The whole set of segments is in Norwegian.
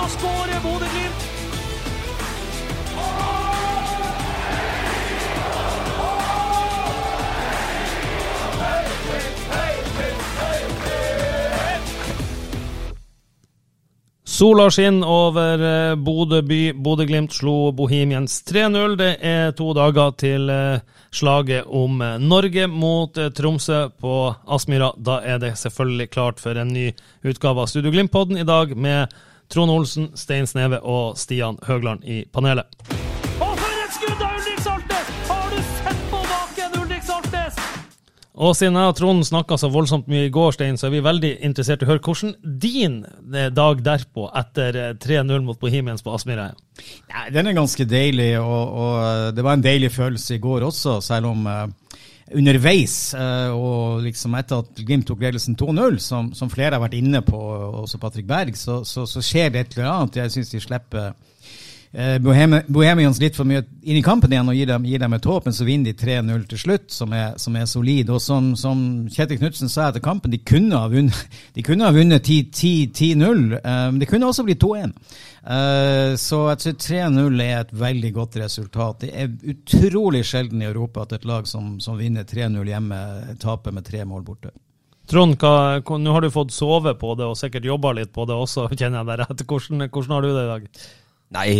Så skårer Bodø-Glimt. Sola skinner over eh, Bodø by. Bodø-Glimt slo Bohemians 3-0. Det er to dager til eh, slaget om eh, Norge mot Tromsø på Aspmyra. Da er det selvfølgelig klart for en ny utgave av Studio Glimt-podden i dag med Trond Olsen, Stein Sneve og Stian Høgland i panelet. Og for et skudd av Ulrik Saltnes! Har du sett på baken, Ulrik Saltnes? Og siden jeg og Trond snakka så voldsomt mye i går, Stein, så er vi veldig interessert i å høre hvordan din eh, dag derpå, etter eh, 3-0 mot Bohemians på Aspmyra, er. Den er ganske deilig, og, og det var en deilig følelse i går også, selv om eh, underveis, eh, og liksom etter at Glimt tok ledelsen 2-0, som, som flere har vært inne på, også Patrick Berg, så, så, så skjer det et eller annet. Jeg syns de slipper Bohemians litt for mye inn i kampen igjen og gir dem, gir dem et håp, men så vinner de 3-0 til slutt, som er, som er solid. Og som, som Kjetil Knutsen sa etter kampen, de kunne ha vunnet, de kunne ha vunnet 10 10 10-0, eh, men det kunne også blitt 2-1. Eh, så jeg tror 3-0 er et veldig godt resultat. Det er utrolig sjelden i Europa at et lag som, som vinner 3-0 hjemme, taper med tre mål borte. Trond, hva- nå har du fått sove på det og sikkert jobba litt på det også, kjenner jeg deg rett. Hvordan, hvordan har du det i dag? Nei,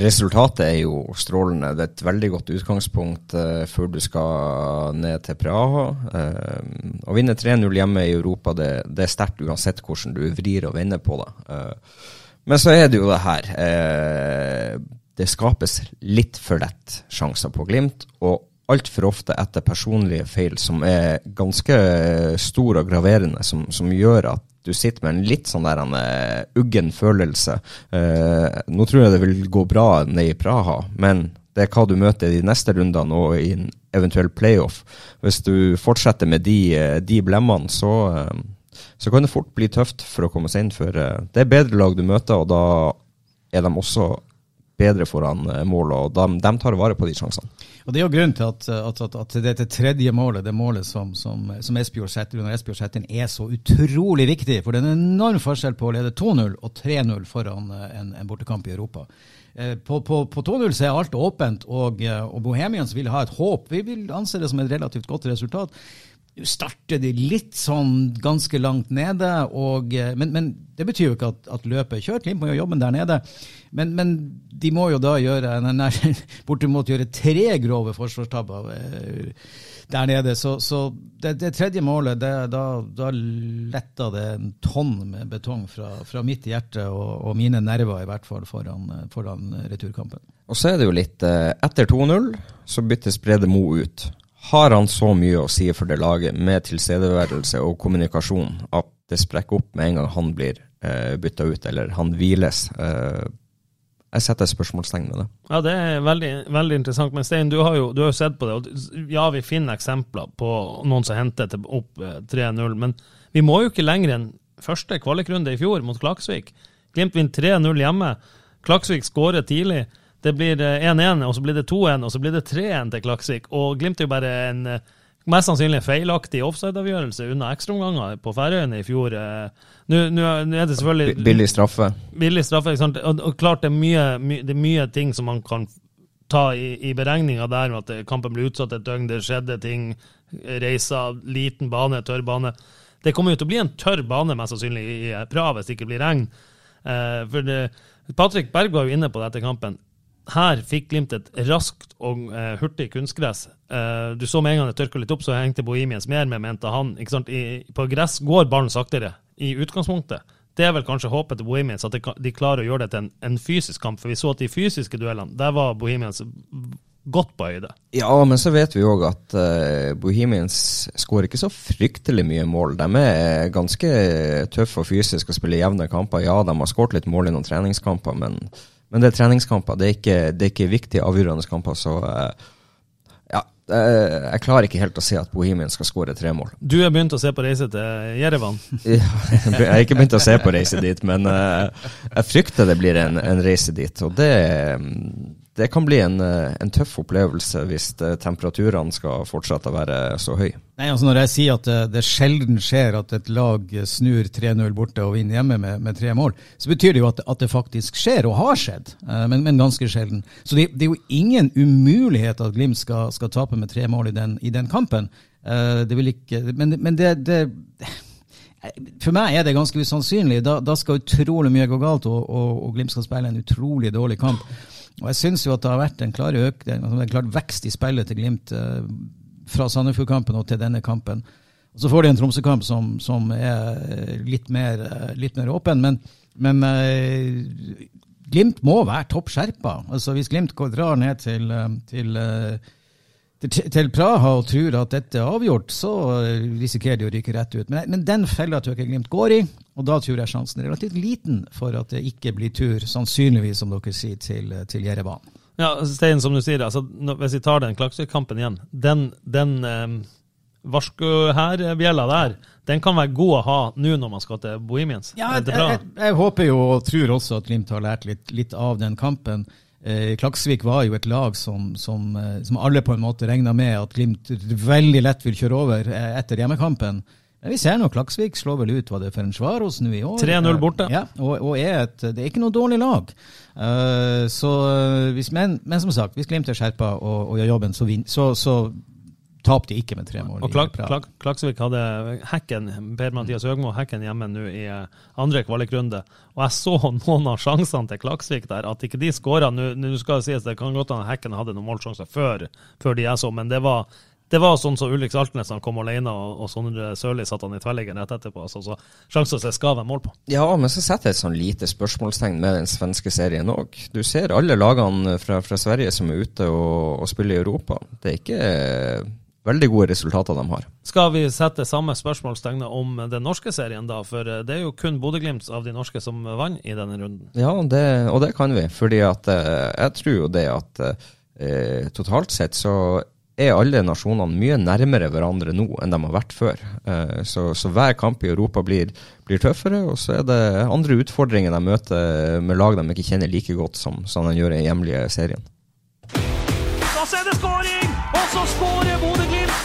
resultatet er jo strålende. Det er et veldig godt utgangspunkt eh, før du skal ned til Praha. Eh, å vinne 3-0 hjemme i Europa, det, det er sterkt uansett hvordan du vrir og vender på det. Eh, men så er det jo det her. Eh, det skapes litt for lett sjanser på Glimt, og altfor ofte etter personlige feil som er ganske store og graverende, som, som gjør at du sitter med en litt sånn der en, uh, uggen følelse. Uh, nå tror jeg det vil gå bra nede i Praha, men det er hva du møter i de neste rundene og i en eventuell playoff. Hvis du fortsetter med de, eh, de blemmene, så, så kan det fort bli tøft for å komme seg inn. For det er bedre lag du møter, og da er de også bedre foran målet, mål, og de, de tar vare på de sjansene. Og Det er jo grunnen til at, at, at, at dette tredje målet, det målet som, som, som Espejord setter under Espejord setter inn, er så utrolig viktig. For det er en enorm forskjell på å lede 2-0 og 3-0 foran eh, en, en bortekamp i Europa. Eh, På, på, på 2-0 så er alt åpent, og, eh, og Bohemians vil ha et håp. Vi vil anse det som et relativt godt resultat. Nå starter de litt sånn ganske langt nede, og, eh, men, men det betyr jo ikke at, at løpet er kjørt. Glimt må gjøre jobben der nede. Men, men de må jo da gjøre nær, bortimot gjøre tre grove forsvarstabber eh, der nede. Så, så det, det tredje målet, det, da, da letta det en tonn med betong fra, fra mitt hjerte og, og mine nerver, i hvert fall, foran, foran returkampen. Og så er det jo litt eh, Etter 2-0 så byttes Brede Mo ut. Har han så mye å si for det laget, med tilstedeværelse og kommunikasjon, at det sprekker opp med en gang han blir eh, bytta ut, eller han hviles? Eh, jeg setter spørsmålstegn med det. Ja, det er veldig, veldig interessant. Men Stein, du har, jo, du har sett på det. og Ja, vi finner eksempler på noen som henter opp eh, 3-0, men vi må jo ikke lenger enn første kvalikrunde i fjor mot Klaksvik. Glimt vinner 3-0 hjemme. Klaksvik skårer tidlig. Det blir eh, 1-1, og så blir det 2-1, og så blir det 3-1 til Klaksvik. Og Glimt er jo bare en eh, mest sannsynlig en feilaktig offside-avgjørelse unna ekstraomganger på Færøyene i fjor. eh. Nå nå er det selvfølgelig Billig straffe. billig straffe. Ikke sant? Og, og klart det er, mye, my, det er mye ting som man kan ta i, i beregninga der, med at kampen ble utsatt et døgn, det skjedde ting, reiser, liten bane, tørr bane. Det kommer jo til å bli en tørr bane, mest sannsynlig, i i Praha hvis det ikke blir regn. Eh, for det, Patrick Berg var jo inne på det etter kampen. Her fikk Glimt et raskt og uh, hurtig kunstgress. Uh, du så med en gang det tørka litt opp, så hengte Bohemians mer med, mente han. I, på gress går ballen saktere, i utgangspunktet. Det er vel kanskje håpet til Bohemians, at de, klarer å gjøre det til en, en fysisk kamp. For vi så at de fysiske duellene, der var Bohemians godt på høyde. Ja, men så vet vi òg at uh, Bohemians skårer ikke så fryktelig mye mål. De er ganske tøffe og fysiske og spiller jevne kamper. Ja, de har skåret litt mål i noen treningskamper, men, men det er treningskamper. Det er ikke, det er ikke viktige, avgjørende kamper. så... Uh, ja, uh, jeg klarer ikke helt å se at Bohemian skal skåre tre mål. Du har begynt å se på reise til Jerevan? jeg har ikke begynt å se på reise dit, men jeg frykter det blir en, en reise dit. Og det, det kan bli en, eh, en, tøff opplevelse hvis eh, temperaturene skal fortsette å være så høye. Nei, altså Når jeg sier at det, det sjelden skjer at et lag snur 3-0 borte og vinner hjemme med, med, tre mål, så betyr det jo at, at det faktisk skjer, og har skjedd, eh, men, men ganske sjelden. Så det, det, er jo ingen umulighet at Glimt skal, skal tape med tre mål i den, i den kampen. Det vil ikke, men, men det, det for meg er det ganske usannsynlig. Da, da skal utrolig mye gå galt, og, og, og Glimt skal spille en utrolig dårlig kamp. Og jeg syns jo at det har vært en klar, øk, en klar vekst i spillet til Glimt eh, fra Sandefjord-kampen og til denne kampen. Og Så får de en Tromsø-kamp som, som, er litt mer, eh, litt mer åpen, men, men eh, Glimt må være topp skjerpa. Altså, hvis Glimt drar ned til, eh, til eh, til Praha og tror at dette er avgjort, så risikerer de å ryke rett ut. Men, men den fella tror jeg Glimt går i, og da tror jeg sjansen er relativt liten for at det ikke blir tur, sannsynligvis, som dere sier, til, til Jerevan. Ja, Stein, som du sier, altså, hvis vi tar den Klaksøy-kampen igjen, den, den eh, varsko-her-bjella der, den kan være god å ha nå når man skal til Bohemians. Ja, jeg, jeg, jeg, håper jo og tror også at Glimt har lært litt, litt av den kampen. Eh, Klaksvik var jo et lag som, som, eh, som alle på en måte regna med at Glimt veldig lett vil kjøre over eh, etter hjemmekampen. Men vi ser nå Klaksvik slår vel ut hva det er for en Svaros nå i år. 3-0 borte. Ja, og, og er et, det er ikke noe dårlig lag. Uh, så, hvis, men, men, som sagt, hvis Glimt er skjerpa og, og gjør jobben, så, vin, så, så tapte ikke med tre mål. Og Klak, Klak, Klaksvik hadde hekken, Per-Mathias Høgmo hekken hjemme nå i eh, andre kvalikrunde. Og jeg så noen av sjansene til Klaksvik der, at ikke de skåra. Nå skal det sies det kan godt hende hekken hadde noen målsjanser før, før de jeg så, men det var det var sånn som Ulrik Saltnes han kom alene, og, og Sondre Sørli satt han i tverrliggen rett etterpå. Altså, så sjansen til skal være mål på. Ja, men så setter jeg et sånn lite spørsmålstegn med den svenske serien òg. Du ser alle lagene fra, fra, Sverige som er ute og, og spiller i Europa. Det er ikke veldig gode resultater de har. Skal vi sette samme spørsmålstegn om den norske serien, da? For eh, det er jo kun Bodø-Glimt av de norske som vant i denne runden. Ja, det, og det kan vi. fordi at eh, jeg tror jo det at eh, totalt sett så er alle nasjonene mye nærmere hverandre nå enn de har vært før. Eh, så, så, hver kamp i Europa blir, blir, tøffere, og så er det andre utfordringer de møter med lag de ikke kjenner like godt som, som de gjør i hjemlige serien. Da er det skåring, og så skårer Bodø-Glimt!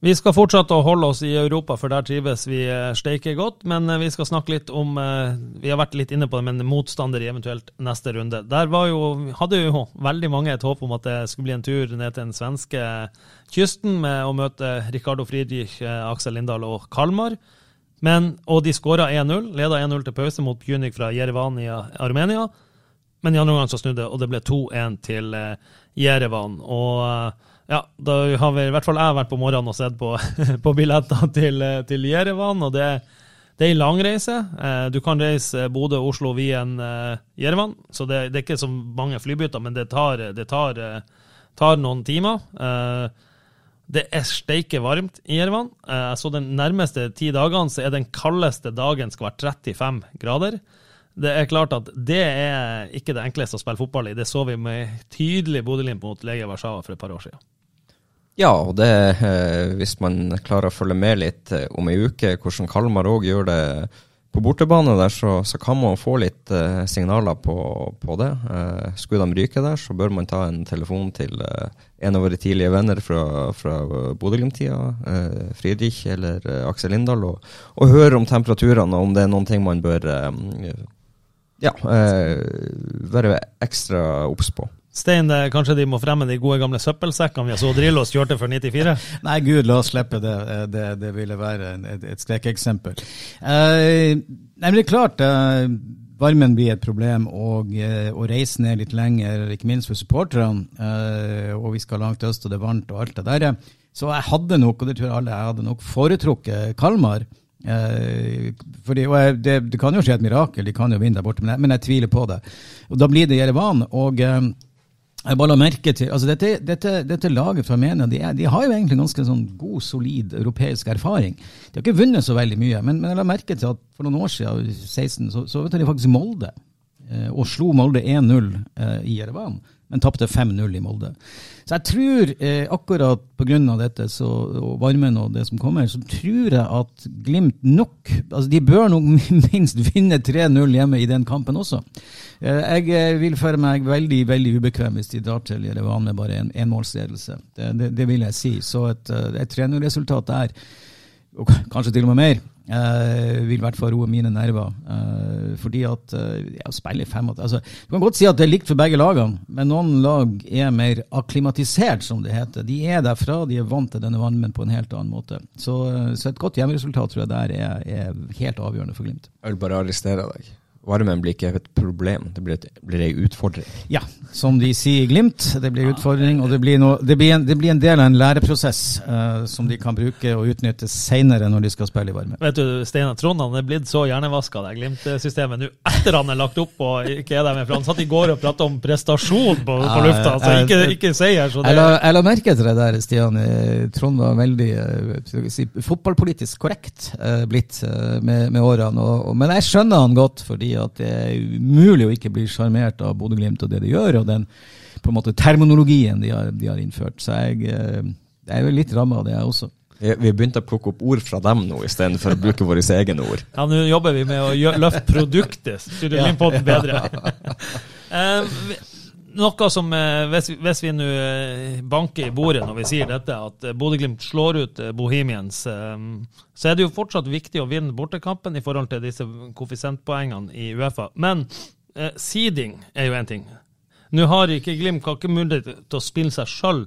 Vi skal fortsette å holde oss i Europa, for der trives vi eh, steike godt. Men eh, vi skal snakke litt om eh, Vi har vært litt inne på det, men motstander i eventuelt neste runde. Der jo, hadde jo veldig mange et håp om at det skulle bli en tur ned til den svenske kysten med å møte Ricardo Friedrich, Aksel Lindahl og Kalmar. Men, og de skåra 1-0, leda 1-0 til pause mot Bjunik fra Jerevan i Armenia. Men i andre omgang så snudde, og det ble 2-1 til Jerevan. Og ja, da har vi i hvert fall jeg vært på morgenen og sett på, på billetter til, til Jerevan. og det, det er en langreise. reise. du kan reise Bodø, Oslo, Wien, eh, Jerevan. Så det, det, er ikke så mange flybytter, men det tar, det tar, eh, tar noen timer. Det er steike varmt i Jervan. Så de nærmeste ti dagene så er den kaldeste dagen skal være 35 grader. Det er klart at det er ikke det enkleste å spille fotball i. Det så vi med tydelig Bodø-Glimt mot Legia Warszawa for et par år siden. Ja, og det, eh, hvis man klarer å følge med litt eh, om ei uke, hvordan Kalmar òg gjør det på bortebane der, så, så kan man få litt uh, signaler på, på det. Skulle de ryke der, så bør man ta en telefon til en av våre tidlige venner fra, fra Bodø-Glimt-tida, Friedrich eller Aksel Lindahl, og, og, høre om temperaturene og om det er noen ting man bør ja, være ekstra obs på. Stein, kanskje de må fremme de gode gamle søppelsekkene vi så Drillos kjørte for 94? Nei, gud, la oss slippe det. Det, det ville være et, et skrekkeksempel. Eh, nei, men det er klart, eh, varmen blir et problem, og eh, å reise ned litt lenger, ikke minst for supporterne, eh, og vi skal langt øst, og det er varmt og alt det der. Så jeg hadde nok, og det tror jeg alle, jeg hadde nok foretrukket Kalmar. Eh, fordi, jeg, det, det, kan jo skje et mirakel, de kan jo vinne der borte, men jeg, men jeg, tviler på det. Og Da blir det Jerevan. og... Eh, Jeg bare la merke til, altså dette, dette, dette laget fra Armenia de, de, har jo egentlig ganske sånn god, solid europeisk erfaring. De har ikke vunnet så veldig mye, men, men jeg la merke til at for noen år siden, 16, så, så vet de faktisk Molde. Eh, og slo Molde 1-0 eh, i Jerevan men tapte 5-0 i Molde. Så jeg tror eh, akkurat pga. dette så, og varmen og det som kommer, så tror jeg at Glimt nok altså De bør nok minst vinne 3-0 hjemme i den kampen også. Eh, jeg eh, vil føle meg veldig veldig ubekvem hvis de drar til Jerevan med bare en enmålsledelse. Det, det, det, vil jeg si. Så et, et 3-0-resultat der, og kanskje til og med mer, eh, vil i hvert fall roe mine nerver. Eh, fordi at eh, ja, spille fem altså, Du kan godt si at det er likt for begge lagene, men noen lag er mer akklimatisert, som det heter. De er derfra, de er vant til denne varmen på en helt annen måte. Så, så et godt hjemmeresultat tror jeg der er, er helt avgjørende for Glimt. Jeg vil bare arrestere deg. Varmen blir ikke et problem, det blir, et, blir en utfordring. Ja, som de sier i Glimt, det blir utfordring. Og det blir, noe, det blir, en, det blir en, del av en læreprosess uh, som de kan bruke og utnytte senere når de skal spille i varme. Vet du, Steinar Trond han er blitt så hjernevaska, det Glimt-systemet, nå etter han er lagt opp og ikke er der med. For han satt i går og pratet om prestasjon på, på lufta, altså ikke, ikke seier. Så det... jeg, la, jeg la merke til det der, Stian. Eh, Trond var veldig uh, si, fotballpolitisk korrekt uh, blitt med, med, årene. Og, og, men jeg skjønner han godt. fordi at det er umulig å ikke bli sjarmert av Bodø-Glimt og det de gjør, og den på en måte terminologien de har, de har innført. Så jeg, eh, jeg er jo litt ramma av det, jeg også. Vi har begynt å plukke opp ord fra dem nå, istedenfor å bruke våre egne ord. Ja, Nå jobber vi med å løfte produktet, Glimt-podden bedre. noe som, eh, Hvis, vi nå eh, banker i bordet når vi sier dette, at eh, Bodø-Glimt slår ut Bohemians, så er det jo fortsatt viktig å vinne bortekampen i forhold til disse koeffisientpoengene i Uefa. Men eh, seeding er jo én ting. Nå har ikke Glimt ikke mulighet til å spille seg sjøl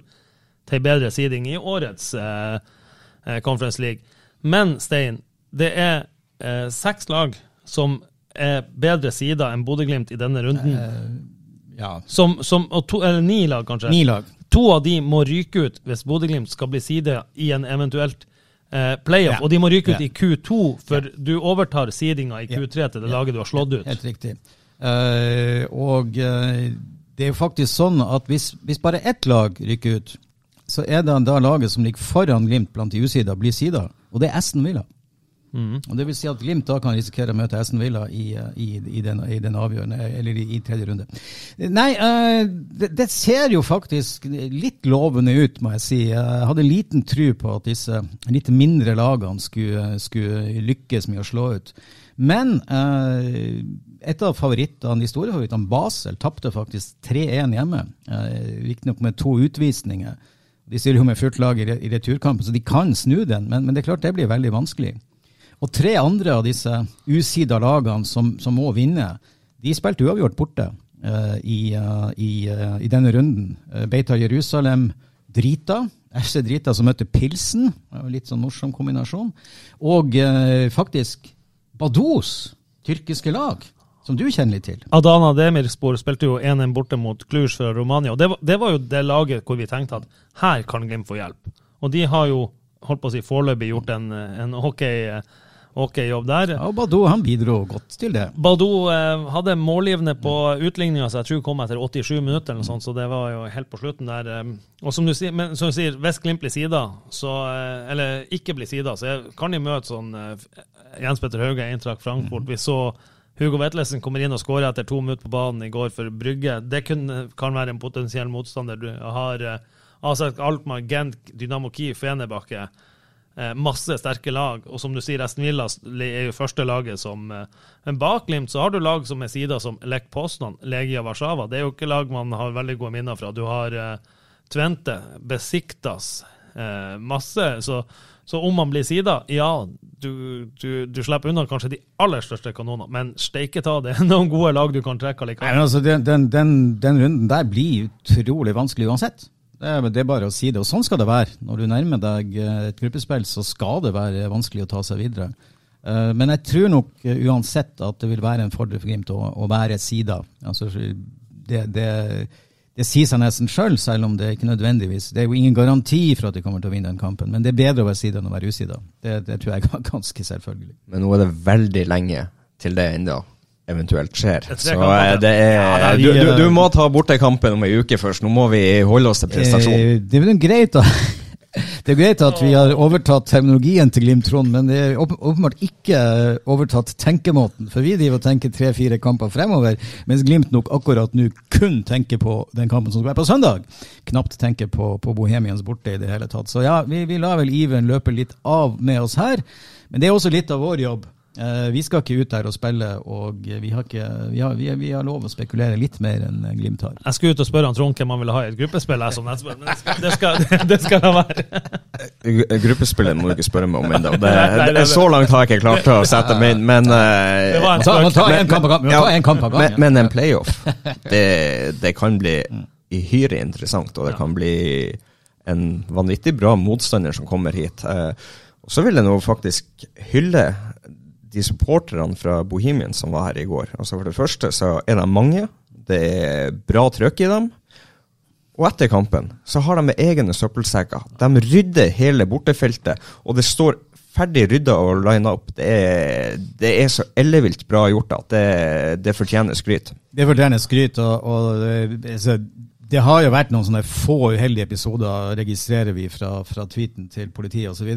til bedre seeding i årets eh, Conference League. Men Stein, det er eh, seks lag som er bedre sider enn Bodø-Glimt i denne runden. Uh ja. Som, som, to, eller ni lag, kanskje. Ni lag. To av de må ryke ut hvis Bodø-Glimt skal bli side i en eventuelt eh, playoff. Ja. Og de må ryke ut ja. i Q2, for du overtar sidinga i Q3 til det laget du har slått ut. Helt riktig. Uh, og uh, det er jo faktisk sånn at hvis, hvis, bare ett lag rykker ut, så er det da laget som ligger foran Glimt blant de usida, blir sida. Og det er Aston Villa. Mm. Og det vil si at Glimt da kan risikere å møte Aston Villa i, i, i, den, i den, avgjørende, eller i, tredje runde. Nei, uh, det, det, ser jo faktisk litt lovende ut, må jeg si. Jeg hadde liten tro på at disse litt mindre lagene skulle, skulle lykkes med å slå ut. Men uh, et av favorittene, de store favorittene, Basel, tapte faktisk 3-1 hjemme. Uh, Riktignok med to utvisninger. De stiller jo med fullt lag i, returkampen, så de kan snu den, men, men det er klart det blir veldig vanskelig. Og tre andre av disse usida lagene som, som, må vinne, de spilte uavgjort borte uh, i, uh, i, uh, i, denne runden. Beitar Jerusalem drita. FC Drita som møtte Pilsen, litt sånn morsom kombinasjon. Og faktisk Bados tyrkiske lag, som du kjenner litt til. Adana Demirspor spilte jo 1-1 borte mot Cluj fra Romania. og det var, det var, jo det laget hvor vi tenkte at her kan Glimt få hjelp. Og de har jo holdt på å si foreløpig gjort en, en hockey ok jobb der. Ja, Badou han bidro godt til det. Badou eh, hadde målgivende på utligninga, så jeg tror kom etter 87 minutter, eller noe sånt, så det var jo helt på slutten der. Eh. Og som du sier, men, som du sier hvis Glimt blir sida, eh, eller ikke blir sida, så kan de møte sånn eh, Jens Petter Hauge, Eintracht Frankfurt. Mm. Vi så Hugo Vetlesen kommer inn og skårer etter to minutter på banen i går for Brygge. Det kun, kan være en potensiell motstander. Du har Asak Altmar, Gent, Dynamo Kiev, Fenebakke. Eh, masse sterke lag. Og som du sier, Esten Villa er jo første laget som eh, Men bak Glimt så har du lag som er sida som Lech Poznan, Legia Warszawa. Det er jo ikke lag man har veldig gode minner fra. Du har uh, Tvente, Besiktas, masse. Så, så, om man blir sida, ja, du, du, du, slipper unna kanskje de aller største kanonene, men steike ta, det er noen gode lag du kan trekke likevel. Altså, den, den, den, den runden der blir utrolig vanskelig uansett. Det er, det er, bare å si det. Og sånn skal det være. Når du nærmer deg eh, et gruppespill, så skal det være vanskelig å ta seg videre. Eh, men jeg tror nok eh, uansett at det vil være en fordel for Glimt å, å være sida. Altså, det, det, det, sier seg nesten sjøl, selv, selv om det ikke nødvendigvis Det er jo ingen garanti for at de kommer til å vinne den kampen, men det er bedre å være sida enn å være usida. Det, det tror jeg er ganske selvfølgelig. Men nå er det veldig lenge til det ennå. Eventuelt skjer. Er Så kamper eh, det er, du, vi, du, eh, du må ta bortekampen om ei uke først. Nå må vi holde oss til prestasjon. Eh, Det er greit, da. Det er greit at vi har overtatt terminologien til Glimt, Trond, men det er åpenbart ikke overtatt tenkemåten. For vi driver og tenker tre-fire kamper fremover, mens Glimt nok akkurat nå kun tenker på den kampen som skal være på søndag. Knapt tenker på, på Bohemians borte i det hele tatt. Så ja, vi, vi lar vel iveren løpe litt av med oss her. Men det er også litt av vår jobb. Eh, vi skal ikke ut der og spille, og vi har, ikke, vi har, vi har, vi har lov å spekulere litt mer enn Glimt har. Jeg skulle ut og spørre han Trond hvem han ville ha i et gruppespill, jeg, som nettspiller, men det skal, det skal, det la være. Gruppespillet må du ikke spørre meg om ennå. Så langt har jeg ikke klart å sette meg inn, men eh, Det var Ta, en kamp av gangen. Ja, Ta en kamp av men, en playoff, det, det kan bli uhyre interessant, og det kan bli en vanvittig bra motstander som kommer hit. Eh, og så vil jeg nå faktisk hylle de supporterne fra Bohemian som var her i går. Altså For det første så er de mange, det er bra trøkk i dem. Og etter kampen så har de egne søppelsekker. De rydder hele bortefeltet, og det står ferdig rydda og lina opp. Det er, det er så ellevilt bra gjort at det, det fortjener skryt. Det fortjener skryt. Og, og det, har jo vært noen sånne få uheldige episoder, registrerer vi fra, fra tweeten til politiet osv.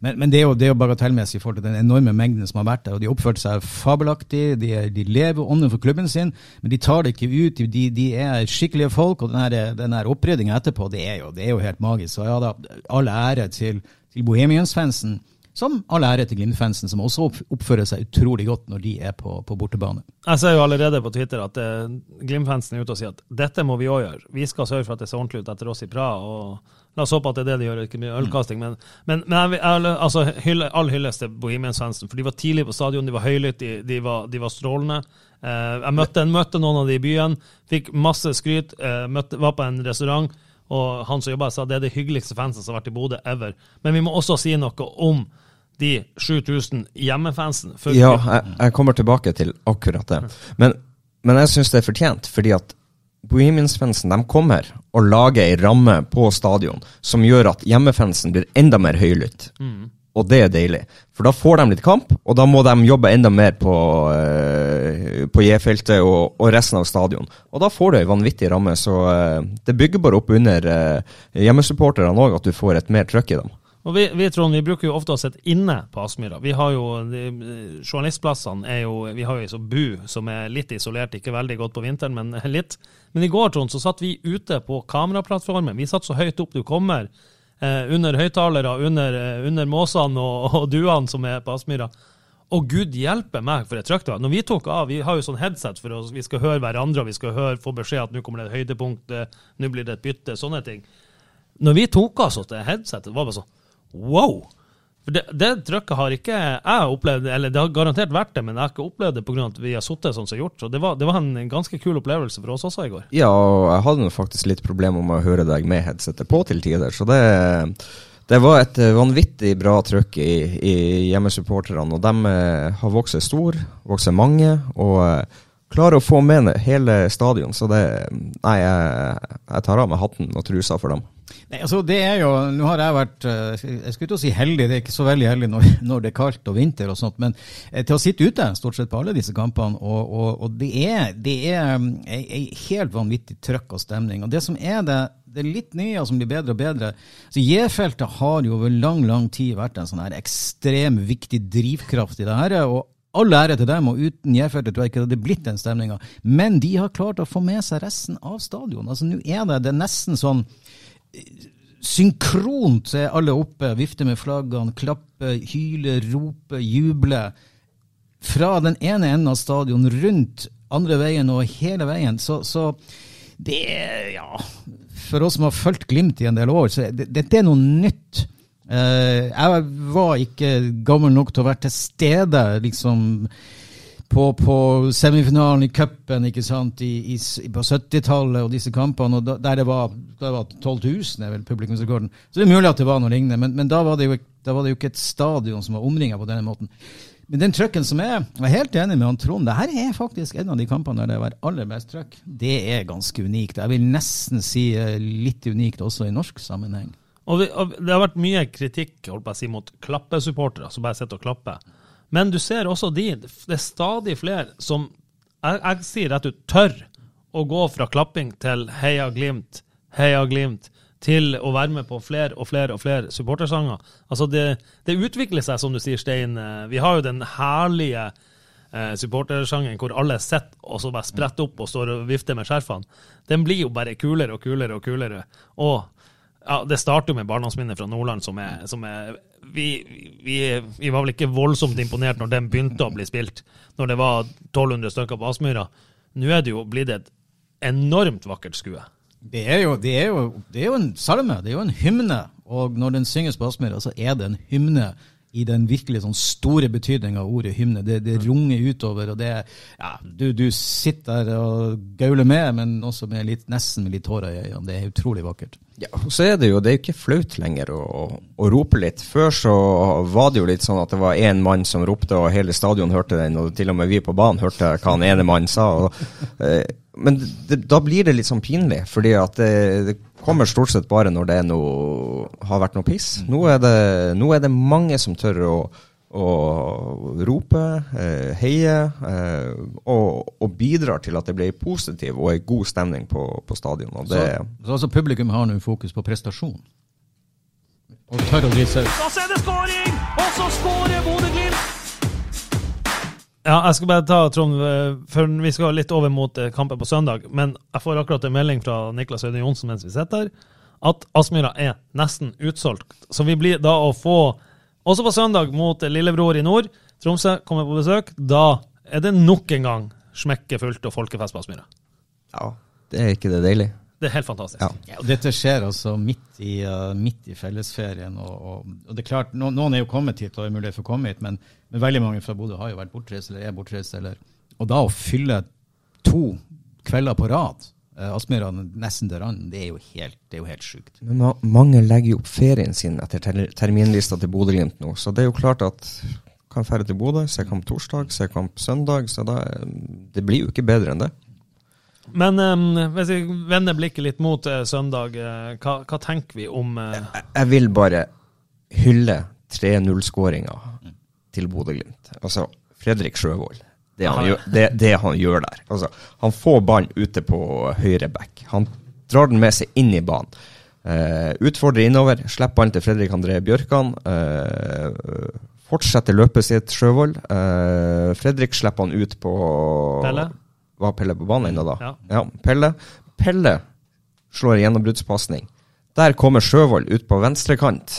Men, men det er jo, jo bagatellmessig i forhold til den enorme mengden som har vært der. og De har oppført seg fabelaktig, de, de lever ånden for klubben sin, men de tar det ikke ut. De, de er skikkelige folk, og den her, oppryddinga etterpå, det er, jo, det er jo helt magisk. Så ja da, all ære til, til Bohemians-fansen. Som alle ære til Glimt-fansen, som også oppfører seg utrolig godt når de er på, på bortebane. Jeg ser jo allerede på Twitter at eh, Glimt-fansen er ute og sier at dette må vi òg gjøre. Vi skal sørge for at det ser ordentlig ut etter oss i Praha. og La oss håpe at det er det de gjør, ikke mye ølkasting. Men, men, men jeg, altså, hylle, all hyllest til Bohemians-fansen. For de var tidlig på stadion, de var høylytte, de, de, de var strålende. Eh, jeg møtte, møtte noen av de i byen, fikk masse skryt, eh, møtte, var på en restaurant. Og han som jobba, sa det er det hyggeligste fansen som har vært i Bodø ever. Men vi må også si noe om de 7000 hjemmefansen. Ja, jeg, jeg kommer tilbake til akkurat det. Men, men jeg syns det er fortjent, fordi at Bohemians-fansen de kommer og lager ei ramme på stadion som gjør at hjemmefansen blir enda mer høylytt. Og det er deilig. For da får de litt kamp, og da må de jobbe enda mer på, eh, på J-feltet og, og resten av stadion. Og da får du ei vanvittig ramme, så eh, det bygger bare opp under eh, hjemmesupporterne òg, at du får et mer trøkk i dem. Og vi, vi, Trond, vi bruker jo ofte å sitte inne på Aspmyra. Vi har jo, de, Journalistplassene er jo Vi har jo ei sånn bu som er litt isolert, ikke veldig godt på vinteren, men litt. Men i går, Trond, så satt vi ute på kameraplattformen. Vi satt så høyt opp du kommer, under høyttalere, under, eh, under måsene og, og duene som er på Aspmyra. Og gud hjelpe meg for et trøkk det var. Når vi tok av, vi har jo sånn headset for oss, vi skal høre hverandre, og vi skal høre, få beskjed at nå kommer det et høydepunkt, eh, nå blir det et bytte, sånne ting. Når vi tok av oss headsetet, var det bare sånn wow! Det, det trykket har ikke jeg opplevd, eller det har garantert vært det, men jeg har ikke opplevd det pga. at vi har sittet sånn som gjort. Så det var, det var en ganske kul opplevelse for oss også i går. Ja, og jeg hadde faktisk litt problemer med å høre deg med headsetet på til tider, så det, det var et vanvittig bra trøkk i, i hjemmesupporterne. Og de eh, har vokst stor, vokst mange, og eh, klarer å få med hele stadion. Så det Nei, jeg, jeg tar av meg hatten og trusa for dem. Nei, altså det er jo, Nå har jeg vært eh, jeg skulle ikke si heldig, det er ikke så veldig heldig når, når det er kaldt og vinter og sånt, men eh, til å sitte ute stort sett på alle disse kampene, og, og, og det er, det er mm, ei, helt vanvittig trøkk og stemning. og Det som er det, det er litt nye som blir bedre og bedre. Så J-feltet har jo over lang lang tid vært en sånn her ekstrem viktig drivkraft i det her. og All ære til dem, og uten J-feltet tror jeg ikke det hadde blitt den stemninga. Men de har klart å få med seg resten av stadion. Altså Nå er det, det er nesten sånn synkront er alle oppe, vifter med flaggene, klapper, hyler, roper, jubler. Fra den ene enden av stadion, rundt andre veien og hele veien. Så, så det er, ja For oss som har fulgt Glimt i en del år, så det, dette er noe nytt. Eh, jeg var ikke gammel nok til å være til stede, liksom på, på semifinalen i cupen på 70-tallet og disse kampene, og da, der det var, det var 12 000 er vel publikumsrekorden. Så det er mulig at det var noe lignende, men, men da, var jo, da var det jo ikke et stadion som var omringa på denne måten. Men den trøkken som er, jeg er helt enig med han Trond, det her er faktisk en av de kampene der det var aller mest trøkk. Det er ganske unikt. Jeg vil nesten si eh, litt unikt også i norsk sammenheng. Og, vi, og Det har vært mye kritikk holdt på å si, mot klappesupportere som bare sitter og klapper. Men du ser også de, det er stadig flere som jeg, jeg sier rett ut, tør å gå fra klapping til heia Glimt, heia Glimt, til å være med på flere og flere og flere supportersanger. Altså det, det utvikler seg, som du sier, Stein. Vi har jo den herlige eh, supportersangen hvor alle sitter og så bare spretter opp og står og vifter med skjerfene. Den blir jo bare kulere og kulere og kulere. Og ja, det starter jo med barndomsminner fra Nordland som er, som er vi, vi, vi var vel ikke voldsomt imponert når den begynte å bli spilt, når det var 1200 stykker på Aspmyra. Nå er det jo blitt et enormt vakkert skue. Det er, jo, det, er jo, det er jo en salme, det er jo en hymne. Og når den synges på Aspmyra, så er det en hymne i den virkelig sånn store betydninga av ordet hymne. Det, det runger utover, og det ja, du, du sitter der og gauler med, men også med litt, nesten med litt tårer i øynene. Det er utrolig vakkert. Ja, og så er det jo det er jo ikke flaut lenger å, å, å, rope litt. Før så var det jo litt sånn at det var én mann som ropte, og hele stadion hørte den, og til og med vi på banen hørte hva han ene mannen sa. Og, eh, men det, da blir det litt sånn pinlig, fordi at det, det, kommer stort sett bare når det noe, har vært noe piss. Nå er det, nå er det mange som tør å, å rope, eh, heie, eh, og, og, bidrar til at det blir positiv og en god stemning på, på stadion. så, så altså publikum har nå fokus på prestasjon? Og tør å drite seg ut? Og så er det skåring! Og så skårer Bodø-Glimt! Ja, jeg skal bare ta, Trond, eh, for vi skal litt over mot eh, kampen på søndag. Men jeg får akkurat en melding fra Niklas Øyde Johnsen mens vi sitter her, at Aspmyra er nesten utsolgt. Så vi blir da å få, også på søndag, mot lillebror i nord, Tromsø kommer på besøk. Da er det nok en gang smekkefullt og folkefest på Aspmyra. Ja, det er ikke det deilig? Det er helt fantastisk. Ja. Ja, og dette skjer altså midt i, uh, midt i fellesferien. Og, og, og, det er klart, no, Noen er jo kommet hit og har mulighet for å komme hit, men, men veldig mange fra Bodø har jo vært bortreist eller er bortreist. Eller, og da å fylle to kvelder på rad uh, Aspmyra nesten til randen, det er jo helt, det er jo helt sjukt. Men ma mange legger jo opp ferien sin etter ter terminlista til Bodø-Glimt nå, så det er jo klart at kan dra til Bodø, se kamp torsdag, se kamp søndag. så da, Det blir jo ikke bedre enn det. Men um, hvis vi vender blikket litt mot uh, søndag, uh, hva, hva, tenker vi om uh... jeg, jeg, vil bare hylle 3-0-skåringa til Bodø-Glimt. Altså, Fredrik Sjøvold. Det han, gjør, det, det han gjør der. Altså, han får ballen ute på høyre back. Han drar den med seg inn i banen. utfordrer innover, slipper ballen til Fredrik André Bjørkan. fortsetter løpet sitt, Sjøvold. Fredrik slipper han ut på Pelle? Var Pelle på banen ennå da? Ja. ja. Pelle. Pelle slår gjennombruddspasning. Der kommer Sjøvold ut på venstrekant,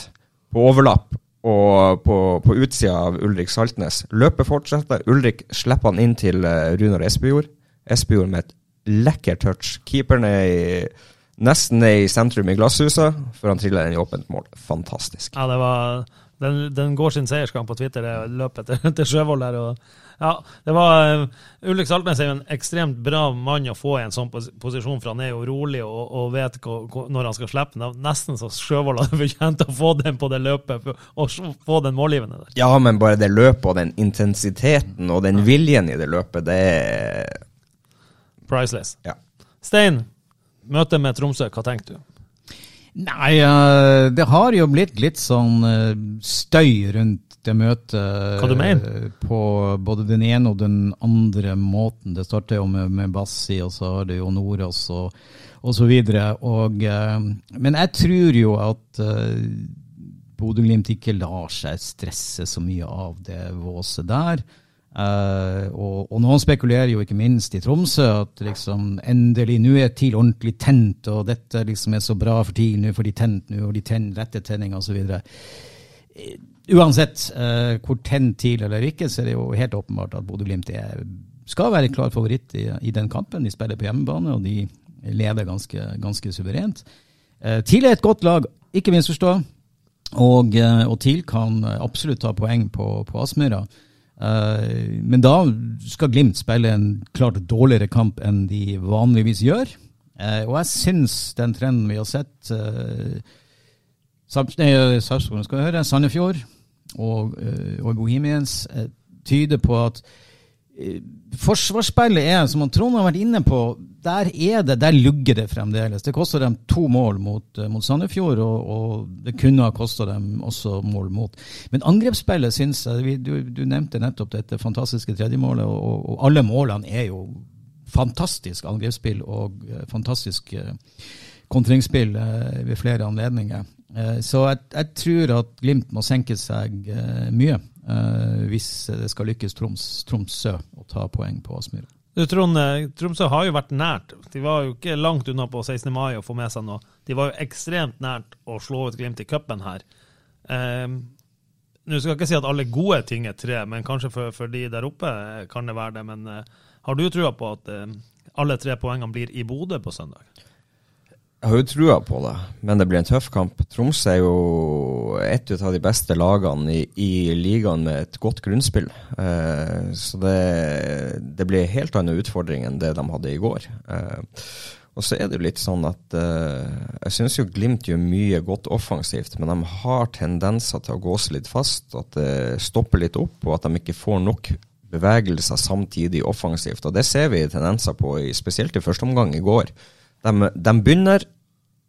på overlapp og på, på utsida av Ulrik Saltnes. Løpet fortsetter. Ulrik slipper han inn til uh, Runar Espejord. Espejord med et lekker touch. Keeperen er i, nesten er i sentrum i glasshuset, før han triller den i åpent mål. Fantastisk. Ja, det var den, den går sin seiersgang på Twitter, det løpet til, til Sjøvold der. og ja, det var uh, Ulrik Saltnes er jo en ekstremt bra mann å få i en sånn posisjon, for han er jo rolig og, og vet når han skal slippe den. Nesten så Sjøvold hadde fortjent å få den på det løpet og få den målgivende der. Ja, men bare det løpet og den intensiteten og den viljen i det løpet, det er Priceless. Ja. Stein, møte med Tromsø, hva tenker du? Nei, uh, det har jo blitt litt sånn uh, støy rundt det møtet Hva du mener? på både den ene og den andre måten. Det starter jo med, med Bassi, og så har det jo Nordås og, og så videre. Og, uh, men jeg tror jo at uh, Bodø-Glimt ikke lar seg stresse så mye av det våset der. Uh, og, og, noen spekulerer jo ikke minst i Tromsø at liksom endelig nå er TIL ordentlig tent, og dette liksom er så bra for TIL, nå får de tent, nå og de ten, rette tenninger osv. Uansett uh, hvor tent TIL eller ikke, så er det jo helt åpenbart at Bodø-Glimt skal være klar favoritt i, i, den kampen. De spiller på hjemmebane, og de leder ganske, ganske suverent. Uh, TIL er et godt lag, ikke minst forstå, og, og TIL kan absolutt ta poeng på, på Aspmyra. Men da skal Glimt spille en klart dårligere kamp enn de vanligvis gjør. Og jeg syns den trenden vi har sett Sarpsborg skal høre, Sandefjord og, og Bohemians tyder på at Forsvarsspillet er, som Trond har vært inne på, der er det, der lugger det fremdeles. Det koster dem to mål mot, eh, mot Sandefjord, og, og, det kunne ha kosta dem også mål mot. Men angrepsspillet syns jeg du, du, nevnte nettopp dette fantastiske tredjemålet, og, og alle målene er jo fantastisk angrepsspill og fantastisk kontringsspill ved flere anledninger. Så jeg, jeg, tror at Glimt må senke seg mye hvis det skal lykkes Troms, Tromsø å ta poeng på Aspmyra. Trond, Tromsø har jo vært nært. De var jo ikke langt unna på 16. mai å få med seg noe. De var jo ekstremt nært å slå ut Glimt i cupen her. Um, nå skal jeg ikke si at alle gode ting er tre, men kanskje for, for de der oppe kan det være det. Men uh, har du trua på at uh, alle tre poengene blir i Bodø på søndag? Jeg har jo trua på det, men det blir en tøff kamp. Tromsø er jo et av de beste lagene i, i ligaen med et godt grunnspill. Eh, så det, det, blir helt annen utfordring enn det de hadde i går. Eh, og så er det jo litt sånn at eh, jeg syns jo Glimt gjør mye godt offensivt, men de har tendenser til å gå seg litt fast, at det stopper litt opp, og at de ikke får nok bevegelser samtidig offensivt. Og det ser vi tendenser på, spesielt i første omgang i går. De, de, begynner,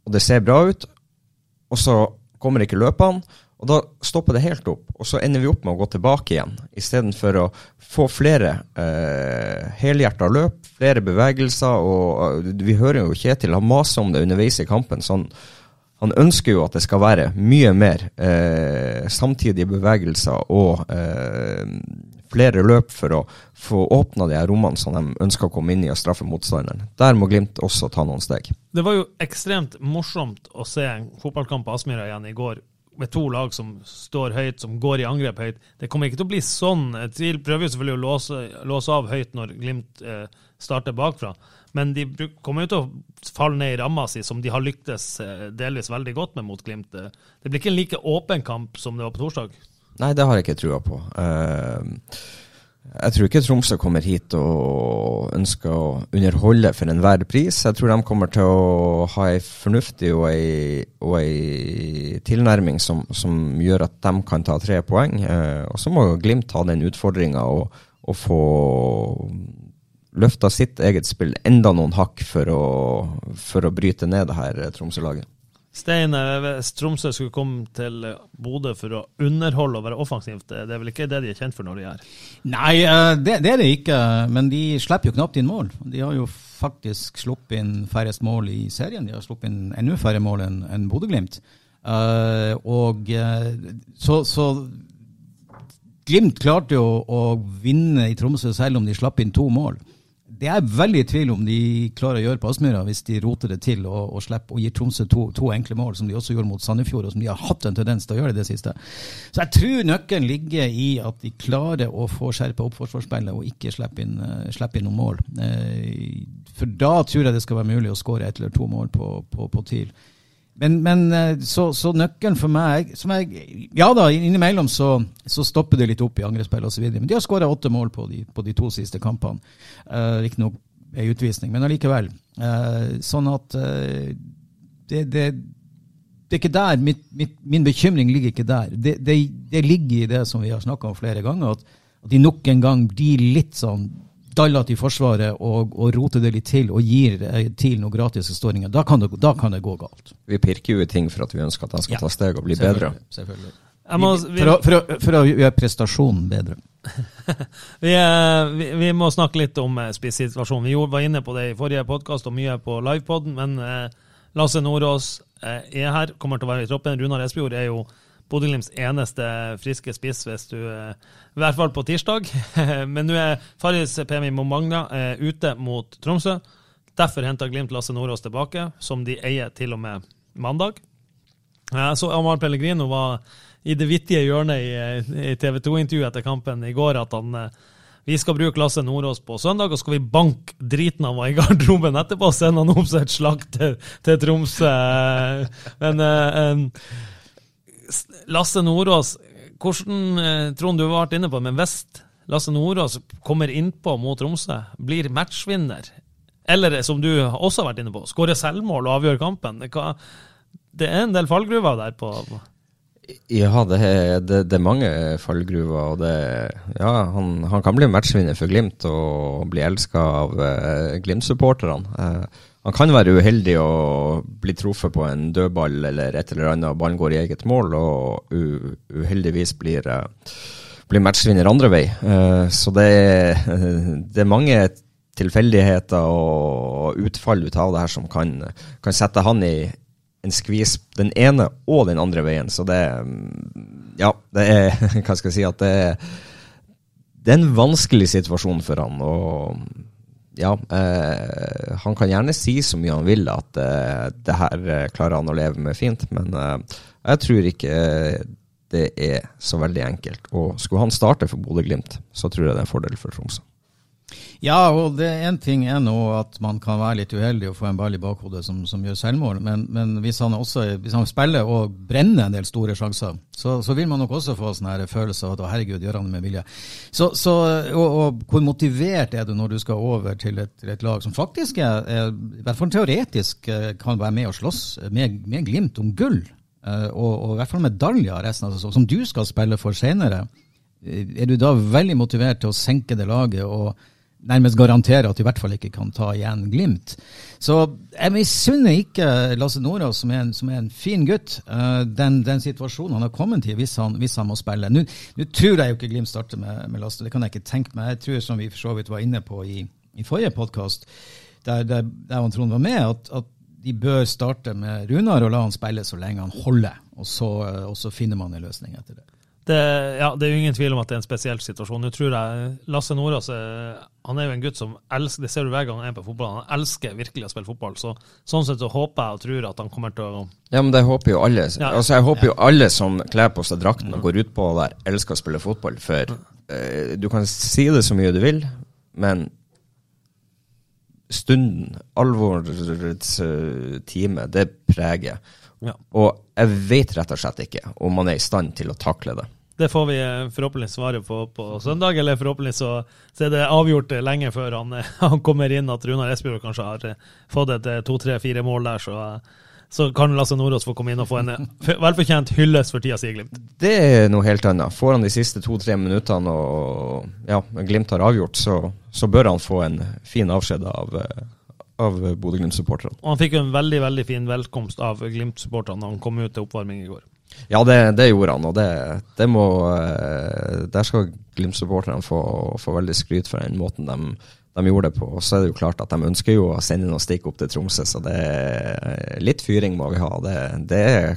og det ser bra ut, og så kommer ikke løpene. Og da stopper det helt opp, og så ender vi opp med å gå tilbake igjen. Istedenfor å få flere eh, helhjerta løp, flere bevegelser. og uh, Vi hører jo Kjetil han maser om det underveis i kampen. så han, han ønsker jo at det skal være mye mer eh, samtidige bevegelser og eh, flere løp for å få åpna de her rommene som de ønsker å komme inn i og straffe motstanderen. Der må Glimt også ta noen steg. Det var jo ekstremt morsomt å se en fotballkamp på Aspmyra igjen i går med to lag som står høyt, som går i angrep høyt. Det kommer ikke til å bli sånn. TVIL prøver jo selvfølgelig å låse, låse av høyt når Glimt eh, starter bakfra. Men de kommer jo til å falle ned i ramma si, som de har lyktes eh, delvis veldig godt med mot Glimt. Det blir ikke en like åpen kamp som det var på torsdag. Nei, det har jeg ikke trua på. Uh, jeg tror ikke Tromsø kommer hit og ønsker å underholde for enhver pris. Jeg tror de kommer til å ha ei fornuftig og ei, og ei tilnærming som, som, gjør at de kan ta tre poeng. Uh, og så må Glimt ta den utfordringa og, og, få løfta sitt eget spill enda noen hakk for å, for å bryte ned det her Tromsø-laget. Stein, hvis Tromsø skulle komme til Bodø for å underholde og være offensivt, det er vel ikke det de er kjent for når de er? Nei, eh, det, det er det ikke. Men de slipper jo knapt inn mål. De har jo faktisk sluppet inn færrest mål i serien. De har sluppet inn enda færre mål enn en Bodø-Glimt. Uh, og så, så, Glimt klarte jo å vinne i Tromsø selv om de slapp inn to mål det er veldig i tvil om de klarer å gjøre på Aspmyra, hvis de roter det til og, og slipper å gi Tromsø to, to, enkle mål, som de også gjorde mot Sandefjord, og som de har hatt en tendens til å gjøre i det siste. Så jeg tror nøkkelen ligger i at de klarer å få skjerpe opp forsvarsspillet og ikke slippe inn, uh, slippe inn noen mål. Uh, for da tror jeg det skal være mulig å skåre ett eller to mål på, på, på TIL. Men, men eh, så, så, nøkkelen for meg jeg, Ja da, innimellom så, så, stopper det litt opp i angrepsspill osv. Men de har skåra åtte mål på de, på de, to siste kampene. Uh, Riktignok ei utvisning, men allikevel. Uh, sånn at uh, det, det, det, er ikke der mitt, mitt, Min bekymring ligger ikke der. Det, det, ligger i det som vi har snakka om flere ganger, at, at de nok en gang blir litt sånn dallete i Forsvaret og, og roter det litt til og gir eh, TIL noen gratis ståringer, da, da, kan det gå galt. Vi pirker jo i ting for at vi ønsker at de skal ja. ta steg og bli bedre. Selvfølgelig. Må, vi, for, å, for, å, for, å, gjøre prestasjonen bedre. vi, eh, vi, vi, må snakke litt om eh, spissituasjonen. Vi var inne på det i forrige podkast og mye på livepoden, men Lasse Nordås er her, kommer til å være i troppen. Runar Espejord er jo Bodø-Glimts eneste friske spiss, hvis du eh, I hvert fall på tirsdag. Men nå er Faris Pemi Momagna eh, ute mot Tromsø. Derfor henter Glimt Lasse Nordås tilbake, som de eier til og med mandag. Så Amar Pellegrino var i det vittige hjørnet i, i TV 2-intervjuet etter kampen i går at han eh, vi skal bruke Lasse Nordås på søndag, og skal vi banke driten av ham i garderoben etterpå og sende han opp som et slakt til, til Tromsø. Men uh, Lasse Nordås, hvordan, eh, Trond, du har vært inne på men hvis Lasse Nordås kommer innpå mot Tromsø, blir matchvinner, eller som du også har vært inne på, skårer selvmål og avgjør kampen, det er en del fallgruver der på Ja, det er, det, det er mange fallgruver. og det, ja, han, han kan bli matchvinner for Glimt og bli elska av eh, Glimt-supporterne. Eh, han kan være uheldig og bli truffet på en dødball eller et eller annet, ballen går i eget mål, og uheldigvis blir, eh, blir matchvinner andre vei. Eh, så det, det er mange tilfeldigheter og utfall ut av det her som kan, kan sette han i en skvis den ene og den andre veien. Så det Ja, det er Hva skal jeg si? At det er, det er en vanskelig situasjon for han. Og ja, eh, han kan gjerne si så mye han vil at eh, det her eh, klarer han å leve med fint, men eh, jeg tror ikke det er så veldig enkelt. Og skulle han starte for Bodø-Glimt, så tror jeg det er en fordel for Tromsø. Ja, og det en ting er nå at man kan være litt uheldig og få en ball i bakhodet som, som gjør selvmål, men, men hvis, han også, hvis, han spiller og brenner en del store sjanser, så, så vil man nok også få sånn følelse av at å herregud, gjør han det med vilje. Så, så, og, og, hvor motivert er du når du skal over til et, et lag som faktisk er, er, i hvert fall teoretisk eh, kan være med og slåss med, med Glimt om gull, eh, og, og, i hvert fall medaljer resten av sesongen, som du skal spille for senere. Eh, er du da veldig motivert til å senke det laget? og nærmest garantere at de i hvert fall ikke kan ta igjen Glimt. Så jeg misunner ikke Lasse Nordås, som, som, er en fin gutt, uh, den, den, situasjonen han har kommet til hvis han, hvis han må spille. Nå, tror jeg jo ikke Glimt starter med, med, Lasse, det kan jeg ikke tenke meg. Jeg tror, som vi for så vidt var inne på i, i forrige podkast, der, der, der Trond var med, at, at, de bør starte med Runar og la han spille så lenge han holder. Og så, og så finner man en løsning etter det. Det, ja, det er jo ingen tvil om at det er en spesiell situasjon. Nå tror jeg Lasse Nordås han er jo en gutt som elsker det ser du hver gang han er på fotball, han elsker virkelig å spille fotball. Så, sånn sett så håper jeg og tror at han kommer til å Ja, men det håper jo alle. Ja. Altså, jeg håper jo alle som kler på seg drakten og går ut på der, elsker å spille fotball. For eh, du kan si det så mye du vil, men stunden, alvorets uh, time, det preger. Ja. Og jeg vet rett og slett ikke om man er i stand til å takle det. Det får vi eh, forhåpentligvis svaret på på søndag, eller forhåpentligvis så, så er det avgjort lenge før han, han kommer inn at Runar Espejord kanskje har eh, fått et to, tre, fire mål der. så så kan Lasse Nordås få komme inn og få en velfortjent hyllest for tida si i Glimt. Det er noe helt annet. Får han de siste to-tre minuttene og ja, Glimt har avgjort, så, så, bør han få en fin avskjed av, av Bodø-Glimt-supporterne. Og han fikk jo en veldig veldig fin velkomst av Glimt-supporterne da han kom ut til oppvarming i går. Ja, det, det gjorde han, og det, det må eh, Der skal Glimt-supporterne få, få, veldig skryt for den måten de, de, gjorde det på. Og så er det jo klart at de ønsker jo å sende noen stikk opp til Tromsø, så det er litt fyring må vi ha. Det, det er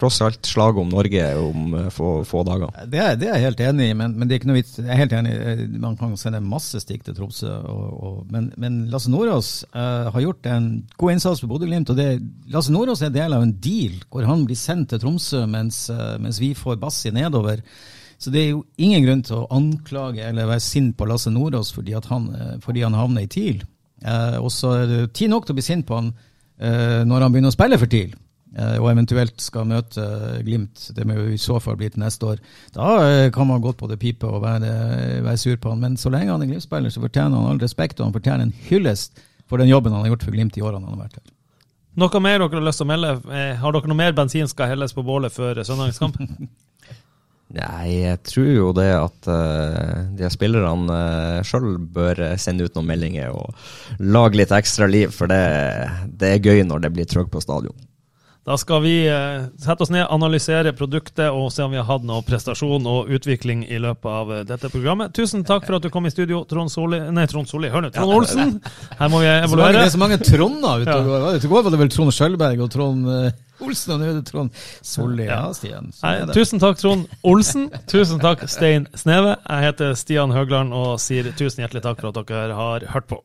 tross alt slaget om Norge om eh, få, få dager. Det det er, jeg helt enig i, men, men, det er ikke noe vits. Jeg er helt enig, man kan sende masse stikk til Tromsø. Og, og, men, men, Lasse Nordås uh, har gjort en god innsats for Bodø-Glimt. og det, Lasse Nordås er del av en deal hvor han blir sendt til Tromsø mens, uh, mens vi får Bassi nedover. Så det er jo ingen grunn til å anklage eller være sint på Lasse Nordås fordi, han, fordi han havner i TIL. Eh, og så er det tid nok til å bli sint på han når han begynner å spille for TIL. Eh, og eventuelt skal møte Glimt, det må jo i så fall bli til neste år, da eh, kan man godt både pipe og være, være sur på han. Men så lenge han er Glimt-spiller, så fortjener han all respekt, og han fortjener en hyllest for den jobben han har gjort for Glimt i årene han har vært her. Noe mer dere har lyst til å melde? Eh, har dere noe mer bensin skal helles på bålet før søndagens kamp? Nei, jeg tror jo det at uh, de spillerne uh, sjøl bør sende ut noen meldinger og lage litt ekstra liv, for det, det er gøy når det blir trøkk på stadion. Da skal vi uh, sette oss ned, analysere produktet og se om vi har hatt noe prestasjon og utvikling i løpet av eh, dette programmet. Tusen takk for at du kom i studio, Trond Solli Nei, Trond Solli, hør nå, Trond Olsen! Her må vi evaluere. Det er så mange Tronder ute og går. I går var det vel Trond Skjølberg og Trond uh, Olsen, og nå er det Trond Solli. Ja, Stian. Nei, tusen takk, Trond Olsen. Tusen takk, Stein Sneve. Jeg heter Stian Høgland og sier tusen hjertelig takk for at dere har hørt på.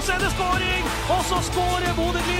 Og så er det skåring! Og så skårer Bodø-Glimt!